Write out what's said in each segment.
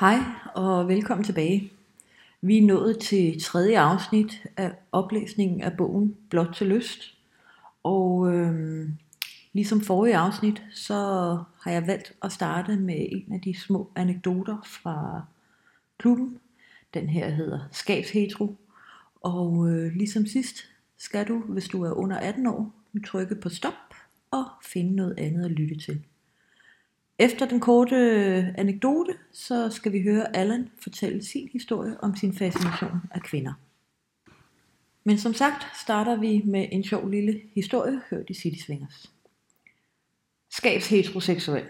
Hej og velkommen tilbage. Vi er nået til tredje afsnit af oplæsningen af bogen Blot til lyst. Og øh, ligesom forrige afsnit, så har jeg valgt at starte med en af de små anekdoter fra klubben. Den her hedder Skabshetro. Og øh, ligesom sidst skal du, hvis du er under 18 år, trykke på stop og finde noget andet at lytte til. Efter den korte øh, anekdote, så skal vi høre Allan fortælle sin historie om sin fascination af kvinder. Men som sagt starter vi med en sjov lille historie, hørt i City Swingers. Skabs heteroseksuel.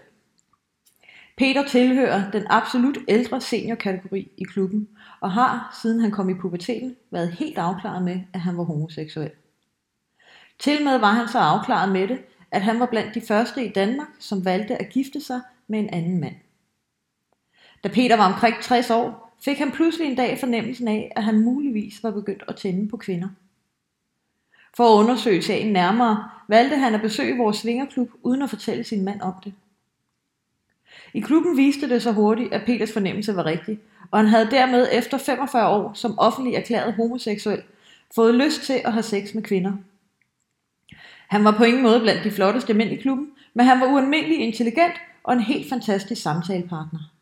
Peter tilhører den absolut ældre seniorkategori i klubben, og har, siden han kom i puberteten, været helt afklaret med, at han var homoseksuel. Til med var han så afklaret med det, at han var blandt de første i Danmark, som valgte at gifte sig med en anden mand. Da Peter var omkring 60 år, fik han pludselig en dag fornemmelsen af, at han muligvis var begyndt at tænde på kvinder. For at undersøge sagen nærmere, valgte han at besøge vores svingerklub, uden at fortælle sin mand om det. I klubben viste det så hurtigt, at Peters fornemmelse var rigtig, og han havde dermed efter 45 år som offentlig erklæret homoseksuel fået lyst til at have sex med kvinder – han var på ingen måde blandt de flotteste mænd i klubben, men han var ualmindelig intelligent og en helt fantastisk samtalepartner.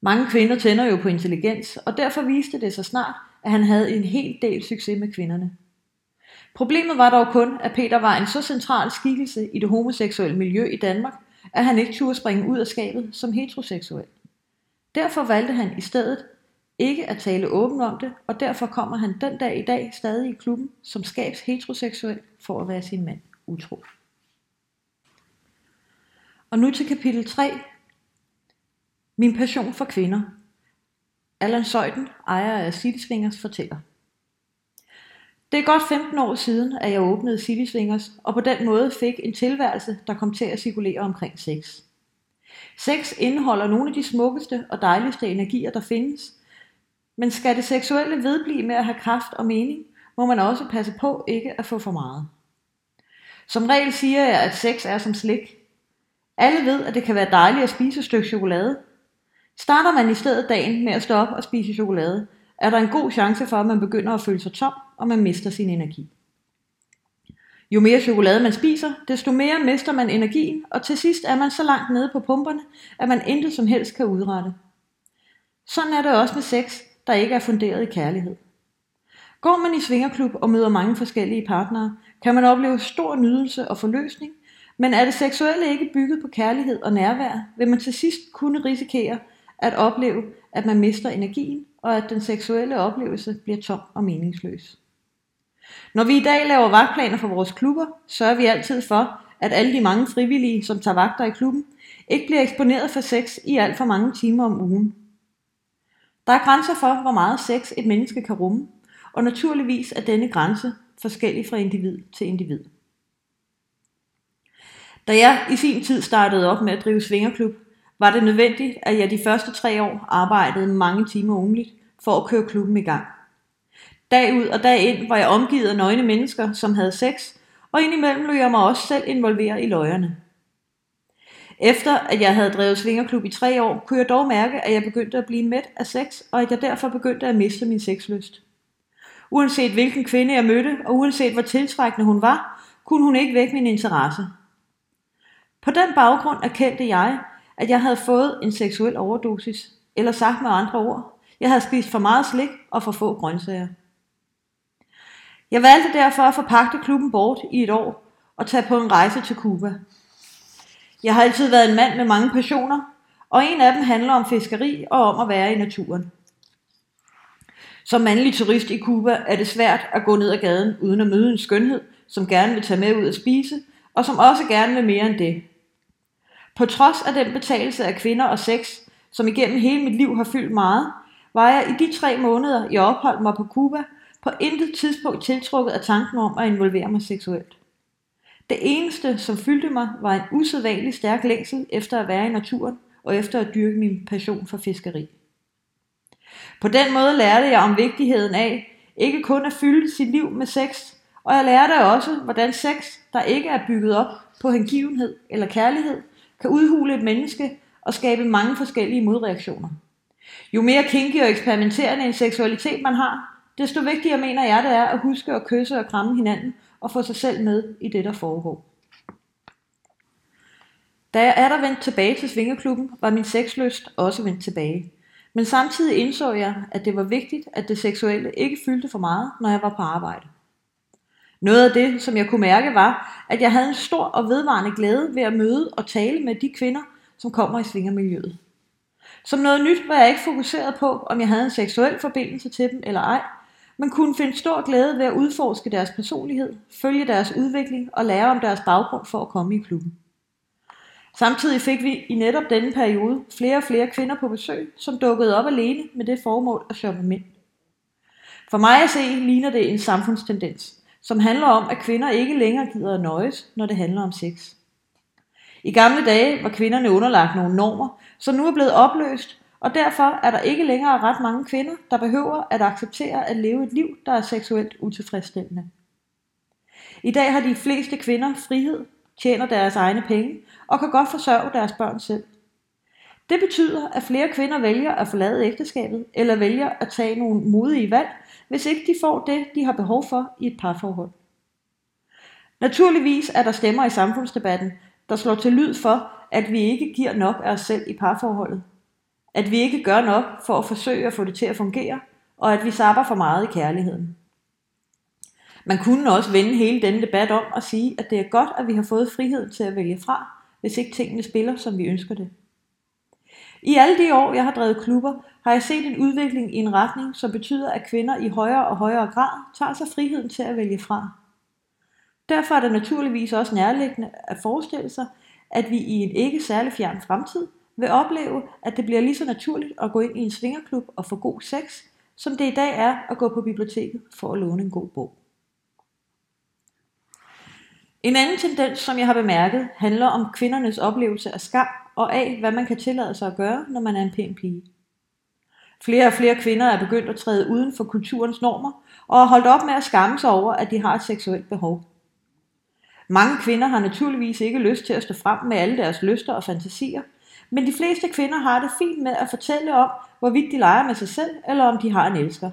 Mange kvinder tænder jo på intelligens, og derfor viste det sig snart, at han havde en hel del succes med kvinderne. Problemet var dog kun, at Peter var en så central skikkelse i det homoseksuelle miljø i Danmark, at han ikke turde springe ud af skabet som heteroseksuel. Derfor valgte han i stedet ikke at tale åbent om det, og derfor kommer han den dag i dag stadig i klubben som skabs heteroseksuel for at være sin mand utro. Og nu til kapitel 3. Min passion for kvinder. Allan Søjden, ejer af City Swingers, fortæller. Det er godt 15 år siden, at jeg åbnede City Swingers, og på den måde fik en tilværelse, der kom til at cirkulere omkring sex. Sex indeholder nogle af de smukkeste og dejligste energier, der findes, men skal det seksuelle vedblive med at have kraft og mening, må man også passe på ikke at få for meget. Som regel siger jeg, at sex er som slik. Alle ved, at det kan være dejligt at spise et stykke chokolade. Starter man i stedet dagen med at stå op og spise chokolade, er der en god chance for, at man begynder at føle sig tom, og man mister sin energi. Jo mere chokolade man spiser, desto mere mister man energien, og til sidst er man så langt nede på pumperne, at man intet som helst kan udrette. Sådan er det også med sex, der ikke er funderet i kærlighed. Går man i svingerklub og møder mange forskellige partnere, kan man opleve stor nydelse og forløsning, men er det seksuelle ikke bygget på kærlighed og nærvær, vil man til sidst kunne risikere at opleve, at man mister energien, og at den seksuelle oplevelse bliver tom og meningsløs. Når vi i dag laver vagtplaner for vores klubber, sørger vi altid for, at alle de mange frivillige, som tager vagter i klubben, ikke bliver eksponeret for sex i alt for mange timer om ugen. Der er grænser for, hvor meget sex et menneske kan rumme, og naturligvis er denne grænse forskellig fra individ til individ. Da jeg i sin tid startede op med at drive svingerklub, var det nødvendigt, at jeg de første tre år arbejdede mange timer ugenligt for at køre klubben i gang. Dag ud og dag ind var jeg omgivet af nøgne mennesker, som havde sex, og indimellem løb jeg mig også selv involveret i løjerne. Efter at jeg havde drevet svingerklub i tre år, kunne jeg dog mærke, at jeg begyndte at blive mæt af sex, og at jeg derfor begyndte at miste min sexlyst. Uanset hvilken kvinde jeg mødte, og uanset hvor tiltrækkende hun var, kunne hun ikke vække min interesse. På den baggrund erkendte jeg, at jeg havde fået en seksuel overdosis, eller sagt med andre ord, jeg havde spist for meget slik og for få grøntsager. Jeg valgte derfor at forpagte klubben bort i et år og tage på en rejse til Cuba. Jeg har altid været en mand med mange passioner, og en af dem handler om fiskeri og om at være i naturen. Som mandlig turist i Cuba er det svært at gå ned ad gaden uden at møde en skønhed, som gerne vil tage med ud at spise, og som også gerne vil mere end det. På trods af den betalelse af kvinder og sex, som igennem hele mit liv har fyldt meget, var jeg i de tre måneder, jeg opholdt mig på Cuba, på intet tidspunkt tiltrukket af tanken om at involvere mig seksuelt. Det eneste, som fyldte mig, var en usædvanlig stærk længsel efter at være i naturen og efter at dyrke min passion for fiskeri. På den måde lærte jeg om vigtigheden af ikke kun at fylde sit liv med sex, og jeg lærte også, hvordan sex, der ikke er bygget op på hengivenhed eller kærlighed, kan udhule et menneske og skabe mange forskellige modreaktioner. Jo mere kinky og eksperimenterende en seksualitet man har, desto vigtigere mener jeg det er at huske at kysse og kramme hinanden og få sig selv med i det, der foregår. Da jeg er der vendt tilbage til Svingeklubben, var min sexlyst også vendt tilbage. Men samtidig indså jeg, at det var vigtigt, at det seksuelle ikke fyldte for meget, når jeg var på arbejde. Noget af det, som jeg kunne mærke, var, at jeg havde en stor og vedvarende glæde ved at møde og tale med de kvinder, som kommer i svingermiljøet. Som noget nyt var jeg ikke fokuseret på, om jeg havde en seksuel forbindelse til dem eller ej, man kunne finde stor glæde ved at udforske deres personlighed, følge deres udvikling og lære om deres baggrund for at komme i klubben. Samtidig fik vi i netop denne periode flere og flere kvinder på besøg, som dukkede op alene med det formål at shoppe mænd. For mig at se ligner det en samfundstendens, som handler om, at kvinder ikke længere gider at nøjes, når det handler om sex. I gamle dage var kvinderne underlagt nogle normer, som nu er blevet opløst, og derfor er der ikke længere ret mange kvinder, der behøver at acceptere at leve et liv, der er seksuelt utilfredsstillende. I dag har de fleste kvinder frihed, tjener deres egne penge og kan godt forsørge deres børn selv. Det betyder, at flere kvinder vælger at forlade ægteskabet eller vælger at tage nogle modige valg, hvis ikke de får det, de har behov for i et parforhold. Naturligvis er der stemmer i samfundsdebatten, der slår til lyd for, at vi ikke giver nok af os selv i parforholdet. At vi ikke gør nok for at forsøge at få det til at fungere, og at vi sapper for meget i kærligheden. Man kunne også vende hele denne debat om og sige, at det er godt, at vi har fået frihed til at vælge fra, hvis ikke tingene spiller, som vi ønsker det. I alle de år, jeg har drevet klubber, har jeg set en udvikling i en retning, som betyder, at kvinder i højere og højere grad tager sig friheden til at vælge fra. Derfor er det naturligvis også nærliggende at forestille sig, at vi i en ikke særlig fjern fremtid vil opleve, at det bliver lige så naturligt at gå ind i en svingerklub og få god sex, som det i dag er at gå på biblioteket for at låne en god bog. En anden tendens, som jeg har bemærket, handler om kvindernes oplevelse af skam og af, hvad man kan tillade sig at gøre, når man er en pæn pige. Flere og flere kvinder er begyndt at træde uden for kulturens normer og har holdt op med at skamme sig over, at de har et seksuelt behov. Mange kvinder har naturligvis ikke lyst til at stå frem med alle deres lyster og fantasier, men de fleste kvinder har det fint med at fortælle om, hvorvidt de leger med sig selv, eller om de har en elsker.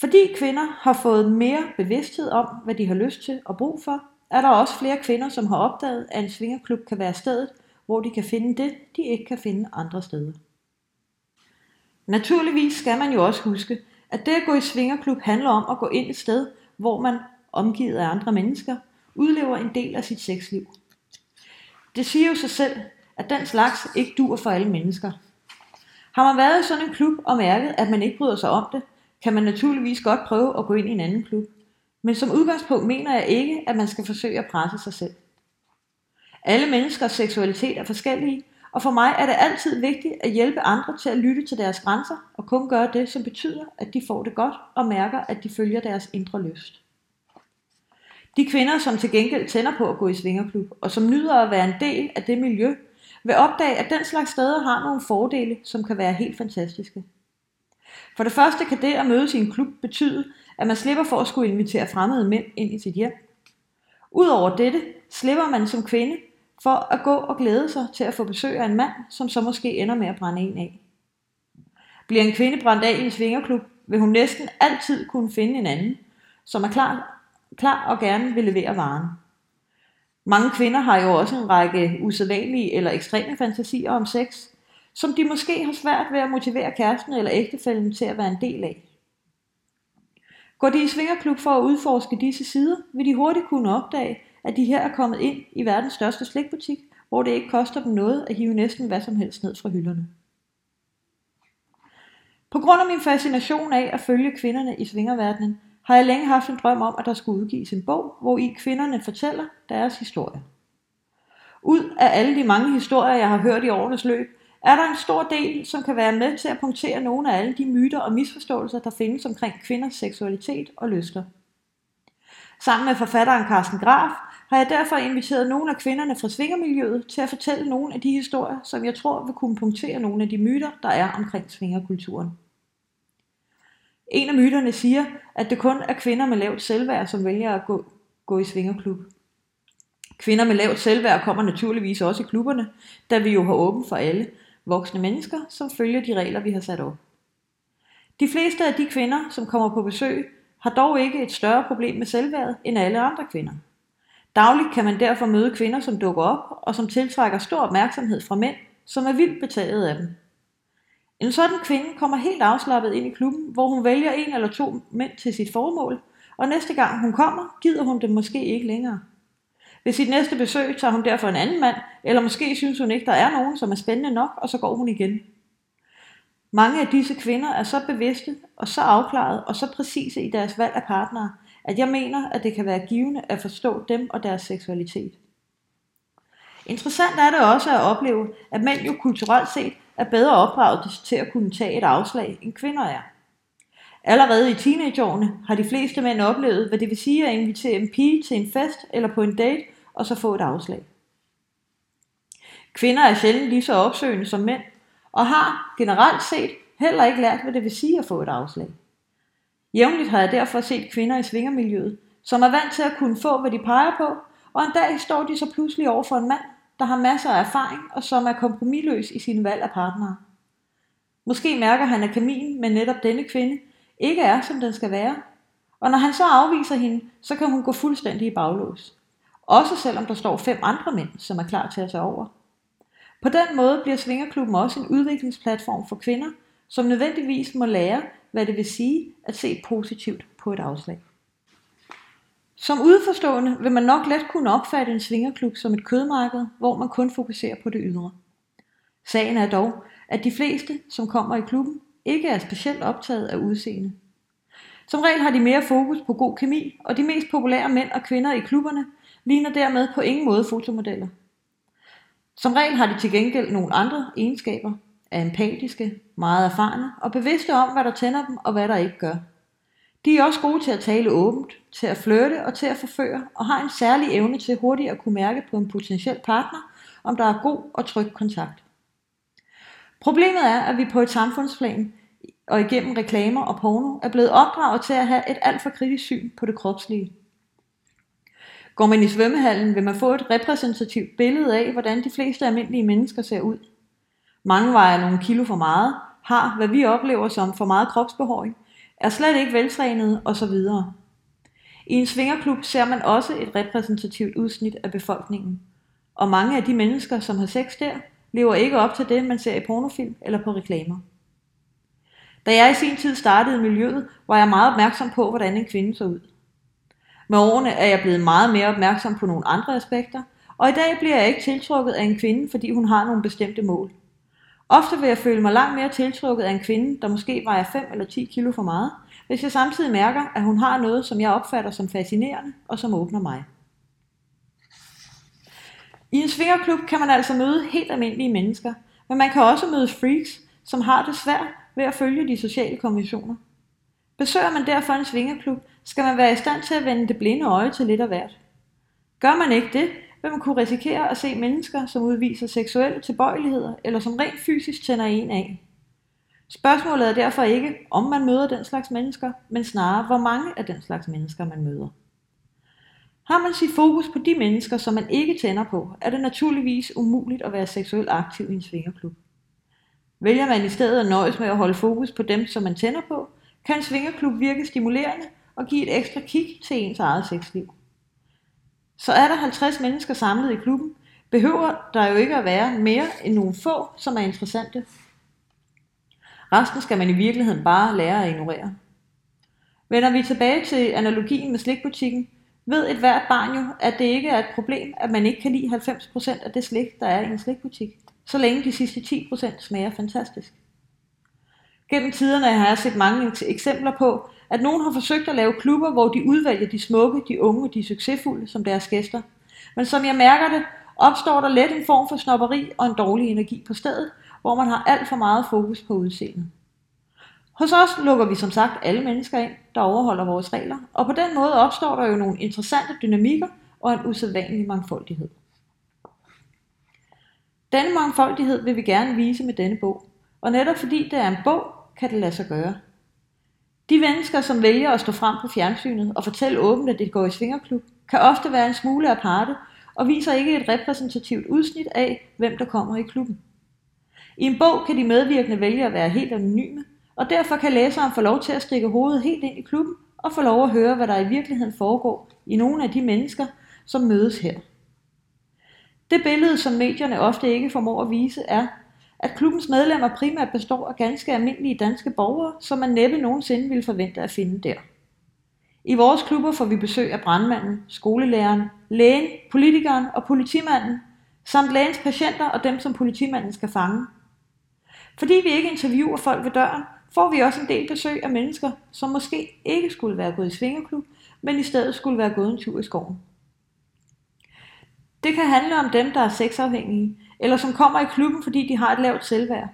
Fordi kvinder har fået mere bevidsthed om, hvad de har lyst til og brug for, er der også flere kvinder, som har opdaget, at en svingerklub kan være stedet, hvor de kan finde det, de ikke kan finde andre steder. Naturligvis skal man jo også huske, at det at gå i svingerklub handler om at gå ind et sted, hvor man, omgivet af andre mennesker, udlever en del af sit sexliv. Det siger jo sig selv, at den slags ikke dur for alle mennesker. Har man været i sådan en klub og mærket, at man ikke bryder sig om det, kan man naturligvis godt prøve at gå ind i en anden klub. Men som udgangspunkt mener jeg ikke, at man skal forsøge at presse sig selv. Alle menneskers seksualitet er forskellige, og for mig er det altid vigtigt at hjælpe andre til at lytte til deres grænser og kun gøre det, som betyder, at de får det godt og mærker, at de følger deres indre lyst. De kvinder, som til gengæld tænder på at gå i svingerklub, og som nyder at være en del af det miljø, vil opdage, at den slags steder har nogle fordele, som kan være helt fantastiske. For det første kan det at mødes i en klub betyde, at man slipper for at skulle invitere fremmede mænd ind i sit hjem. Udover dette slipper man som kvinde for at gå og glæde sig til at få besøg af en mand, som så måske ender med at brænde en af. Bliver en kvinde brændt af i en svingerklub, vil hun næsten altid kunne finde en anden, som er klar, klar og gerne vil levere varen. Mange kvinder har jo også en række usædvanlige eller ekstreme fantasier om sex, som de måske har svært ved at motivere kæresten eller ægtefælden til at være en del af. Går de i svingerklub for at udforske disse sider, vil de hurtigt kunne opdage, at de her er kommet ind i verdens største slikbutik, hvor det ikke koster dem noget at hive næsten hvad som helst ned fra hylderne. På grund af min fascination af at følge kvinderne i svingerverdenen, har jeg længe haft en drøm om, at der skulle udgives en bog, hvor i kvinderne fortæller deres historie. Ud af alle de mange historier, jeg har hørt i årenes løb, er der en stor del, som kan være med til at punktere nogle af alle de myter og misforståelser, der findes omkring kvinders seksualitet og lyster. Sammen med forfatteren Carsten Graf har jeg derfor inviteret nogle af kvinderne fra svingermiljøet til at fortælle nogle af de historier, som jeg tror vil kunne punktere nogle af de myter, der er omkring svingerkulturen. En af myterne siger, at det kun er kvinder med lavt selvværd, som vælger at gå, gå i svingerklub. Kvinder med lavt selvværd kommer naturligvis også i klubberne, da vi jo har åbent for alle, voksne mennesker, som følger de regler, vi har sat op. De fleste af de kvinder, som kommer på besøg, har dog ikke et større problem med selvværd end alle andre kvinder. Dagligt kan man derfor møde kvinder, som dukker op og som tiltrækker stor opmærksomhed fra mænd, som er vildt betaget af dem. En sådan kvinde kommer helt afslappet ind i klubben, hvor hun vælger en eller to mænd til sit formål, og næste gang hun kommer, gider hun dem måske ikke længere. Ved sit næste besøg tager hun derfor en anden mand, eller måske synes hun ikke, der er nogen, som er spændende nok, og så går hun igen. Mange af disse kvinder er så bevidste og så afklaret og så præcise i deres valg af partnere, at jeg mener, at det kan være givende at forstå dem og deres seksualitet. Interessant er det også at opleve, at mænd jo kulturelt set er bedre opdraget til at kunne tage et afslag, end kvinder er. Allerede i teenageårene har de fleste mænd oplevet, hvad det vil sige at invitere en pige til en fest eller på en date, og så få et afslag. Kvinder er sjældent lige så opsøgende som mænd, og har generelt set heller ikke lært, hvad det vil sige at få et afslag. Jævnligt har jeg derfor set kvinder i svingermiljøet, som er vant til at kunne få, hvad de peger på, og en dag står de så pludselig over for en mand, der har masser af erfaring og som er kompromilløs i sin valg af partnere. Måske mærker han, at kemien med netop denne kvinde ikke er, som den skal være, og når han så afviser hende, så kan hun gå fuldstændig i baglås. Også selvom der står fem andre mænd, som er klar til at tage over. På den måde bliver Svingerklubben også en udviklingsplatform for kvinder, som nødvendigvis må lære, hvad det vil sige at se positivt på et afslag. Som udeforstående vil man nok let kunne opfatte en svingerklub som et kødmarked, hvor man kun fokuserer på det ydre. Sagen er dog, at de fleste, som kommer i klubben, ikke er specielt optaget af udseende. Som regel har de mere fokus på god kemi, og de mest populære mænd og kvinder i klubberne ligner dermed på ingen måde fotomodeller. Som regel har de til gengæld nogle andre egenskaber, er empatiske, meget erfarne og bevidste om, hvad der tænder dem og hvad der ikke gør. De er også gode til at tale åbent, til at flirte og til at forføre, og har en særlig evne til hurtigt at kunne mærke på en potentiel partner, om der er god og tryg kontakt. Problemet er, at vi på et samfundsplan og igennem reklamer og porno er blevet opdraget til at have et alt for kritisk syn på det kropslige. Går man i svømmehallen, vil man få et repræsentativt billede af, hvordan de fleste almindelige mennesker ser ud. Mange vejer nogle kilo for meget, har, hvad vi oplever som for meget kropsbehåring, er slet ikke veltrænet osv. I en svingerklub ser man også et repræsentativt udsnit af befolkningen, og mange af de mennesker, som har sex der, lever ikke op til det, man ser i pornofilm eller på reklamer. Da jeg i sin tid startede i miljøet, var jeg meget opmærksom på, hvordan en kvinde så ud. Med årene er jeg blevet meget mere opmærksom på nogle andre aspekter, og i dag bliver jeg ikke tiltrukket af en kvinde, fordi hun har nogle bestemte mål. Ofte vil jeg føle mig langt mere tiltrukket af en kvinde, der måske vejer 5 eller 10 kilo for meget, hvis jeg samtidig mærker, at hun har noget, som jeg opfatter som fascinerende og som åbner mig. I en svingerklub kan man altså møde helt almindelige mennesker, men man kan også møde freaks, som har det svært ved at følge de sociale konventioner. Besøger man derfor en svingerklub, skal man være i stand til at vende det blinde øje til lidt af hvert. Gør man ikke det, vil man kunne risikere at se mennesker, som udviser seksuelle tilbøjeligheder, eller som rent fysisk tænder en af. Spørgsmålet er derfor ikke, om man møder den slags mennesker, men snarere, hvor mange af den slags mennesker man møder. Har man sit fokus på de mennesker, som man ikke tænder på, er det naturligvis umuligt at være seksuelt aktiv i en svingerklub. Vælger man i stedet at nøjes med at holde fokus på dem, som man tænder på, kan en svingerklub virke stimulerende og give et ekstra kig til ens eget sexliv. Så er der 50 mennesker samlet i klubben, behøver der jo ikke at være mere end nogle få, som er interessante. Resten skal man i virkeligheden bare lære at ignorere. Vender vi tilbage til analogien med slikbutikken, ved et hvert barn jo, at det ikke er et problem, at man ikke kan lide 90% af det slik, der er i en slikbutik, så længe de sidste 10% smager fantastisk. Gennem tiderne har jeg set mange eksempler på, at nogen har forsøgt at lave klubber, hvor de udvælger de smukke, de unge og de succesfulde som deres gæster. Men som jeg mærker det, opstår der let en form for snopperi og en dårlig energi på stedet, hvor man har alt for meget fokus på udseendet. Hos os lukker vi som sagt alle mennesker ind, der overholder vores regler, og på den måde opstår der jo nogle interessante dynamikker og en usædvanlig mangfoldighed. Denne mangfoldighed vil vi gerne vise med denne bog, og netop fordi det er en bog, kan det lade sig gøre. De mennesker, som vælger at stå frem på fjernsynet og fortælle åbent, at det går i svingerklub, kan ofte være en smule aparte og viser ikke et repræsentativt udsnit af, hvem der kommer i klubben. I en bog kan de medvirkende vælge at være helt anonyme, og derfor kan læseren få lov til at stikke hovedet helt ind i klubben og få lov at høre, hvad der i virkeligheden foregår i nogle af de mennesker, som mødes her. Det billede, som medierne ofte ikke formår at vise, er, at klubbens medlemmer primært består af ganske almindelige danske borgere, som man næppe nogensinde ville forvente at finde der. I vores klubber får vi besøg af brandmanden, skolelæreren, lægen, politikeren og politimanden, samt lægens patienter og dem, som politimanden skal fange. Fordi vi ikke interviewer folk ved døren, får vi også en del besøg af mennesker, som måske ikke skulle være gået i svingerklub, men i stedet skulle være gået en tur i skoven. Det kan handle om dem, der er sexafhængige, eller som kommer i klubben, fordi de har et lavt selvværd.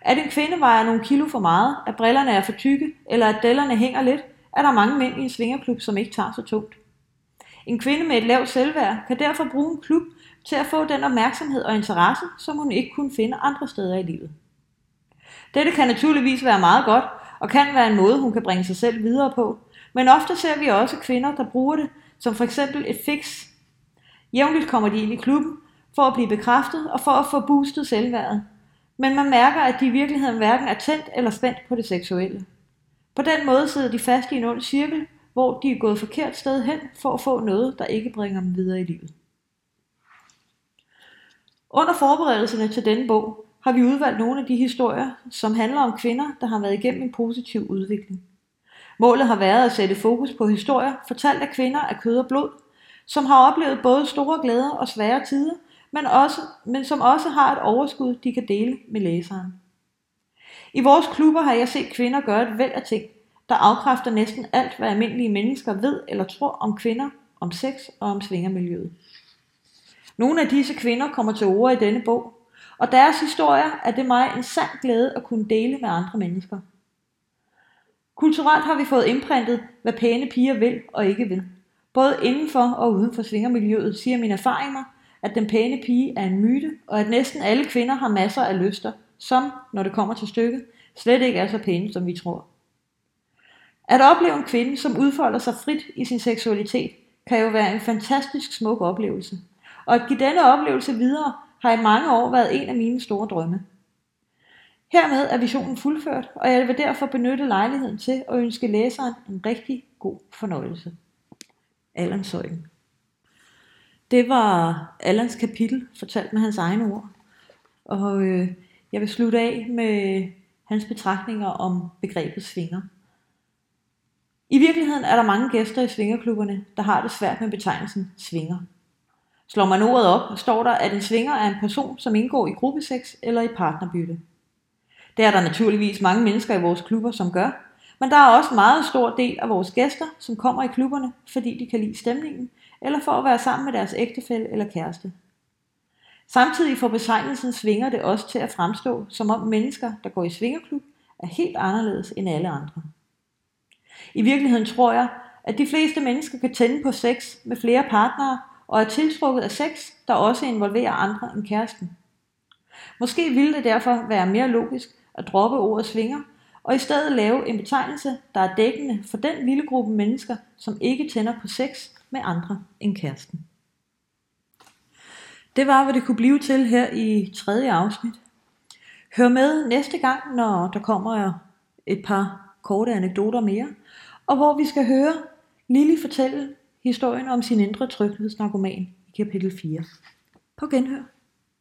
At en kvinde vejer nogle kilo for meget, at brillerne er for tykke, eller at dællerne hænger lidt, er der mange mænd i en svingerklub, som ikke tager så tungt. En kvinde med et lavt selvværd kan derfor bruge en klub til at få den opmærksomhed og interesse, som hun ikke kunne finde andre steder i livet. Dette kan naturligvis være meget godt, og kan være en måde, hun kan bringe sig selv videre på, men ofte ser vi også kvinder, der bruger det som for eksempel et fix. Jævnligt kommer de ind i klubben for at blive bekræftet og for at få boostet selvværdet. Men man mærker, at de i virkeligheden hverken er tændt eller spændt på det seksuelle. På den måde sidder de fast i en ond cirkel, hvor de er gået forkert sted hen for at få noget, der ikke bringer dem videre i livet. Under forberedelserne til denne bog har vi udvalgt nogle af de historier, som handler om kvinder, der har været igennem en positiv udvikling. Målet har været at sætte fokus på historier, fortalt af kvinder af kød og blod, som har oplevet både store glæder og svære tider, men, også, men som også har et overskud, de kan dele med læseren. I vores klubber har jeg set kvinder gøre et væld af ting, der afkræfter næsten alt, hvad almindelige mennesker ved eller tror om kvinder, om sex og om svingermiljøet. Nogle af disse kvinder kommer til ord i denne bog, og deres historier er det mig en sand glæde at kunne dele med andre mennesker. Kulturelt har vi fået indprintet, hvad pæne piger vil og ikke vil. Både indenfor og uden for svingermiljøet siger min erfaring mig, at den pæne pige er en myte, og at næsten alle kvinder har masser af lyster, som, når det kommer til stykket, slet ikke er så pæne, som vi tror. At opleve en kvinde, som udfolder sig frit i sin seksualitet, kan jo være en fantastisk smuk oplevelse. Og at give denne oplevelse videre, har i mange år været en af mine store drømme. Hermed er visionen fuldført, og jeg vil derfor benytte lejligheden til at ønske læseren en rigtig god fornøjelse. Allan Søjden. Det var Allans kapitel, fortalt med hans egne ord. Og øh, jeg vil slutte af med hans betragtninger om begrebet svinger. I virkeligheden er der mange gæster i svingerklubberne, der har det svært med betegnelsen svinger. Slår man ordet op, står der, at en svinger er en person, som indgår i gruppesex eller i partnerbytte. Det er der naturligvis mange mennesker i vores klubber, som gør, men der er også en meget stor del af vores gæster, som kommer i klubberne, fordi de kan lide stemningen, eller for at være sammen med deres ægtefælle eller kæreste. Samtidig får betegnelsen svinger det også til at fremstå, som om mennesker, der går i svingerklub, er helt anderledes end alle andre. I virkeligheden tror jeg, at de fleste mennesker kan tænde på sex med flere partnere og er tiltrukket af sex, der også involverer andre end kæresten. Måske ville det derfor være mere logisk at droppe ordet svinger, og i stedet lave en betegnelse, der er dækkende for den lille gruppe mennesker, som ikke tænder på sex med andre end kæresten. Det var, hvad det kunne blive til her i tredje afsnit. Hør med næste gang, når der kommer et par korte anekdoter mere, og hvor vi skal høre Lili fortælle historien om sin indre tryghedsnarkoman i kapitel 4. På genhør.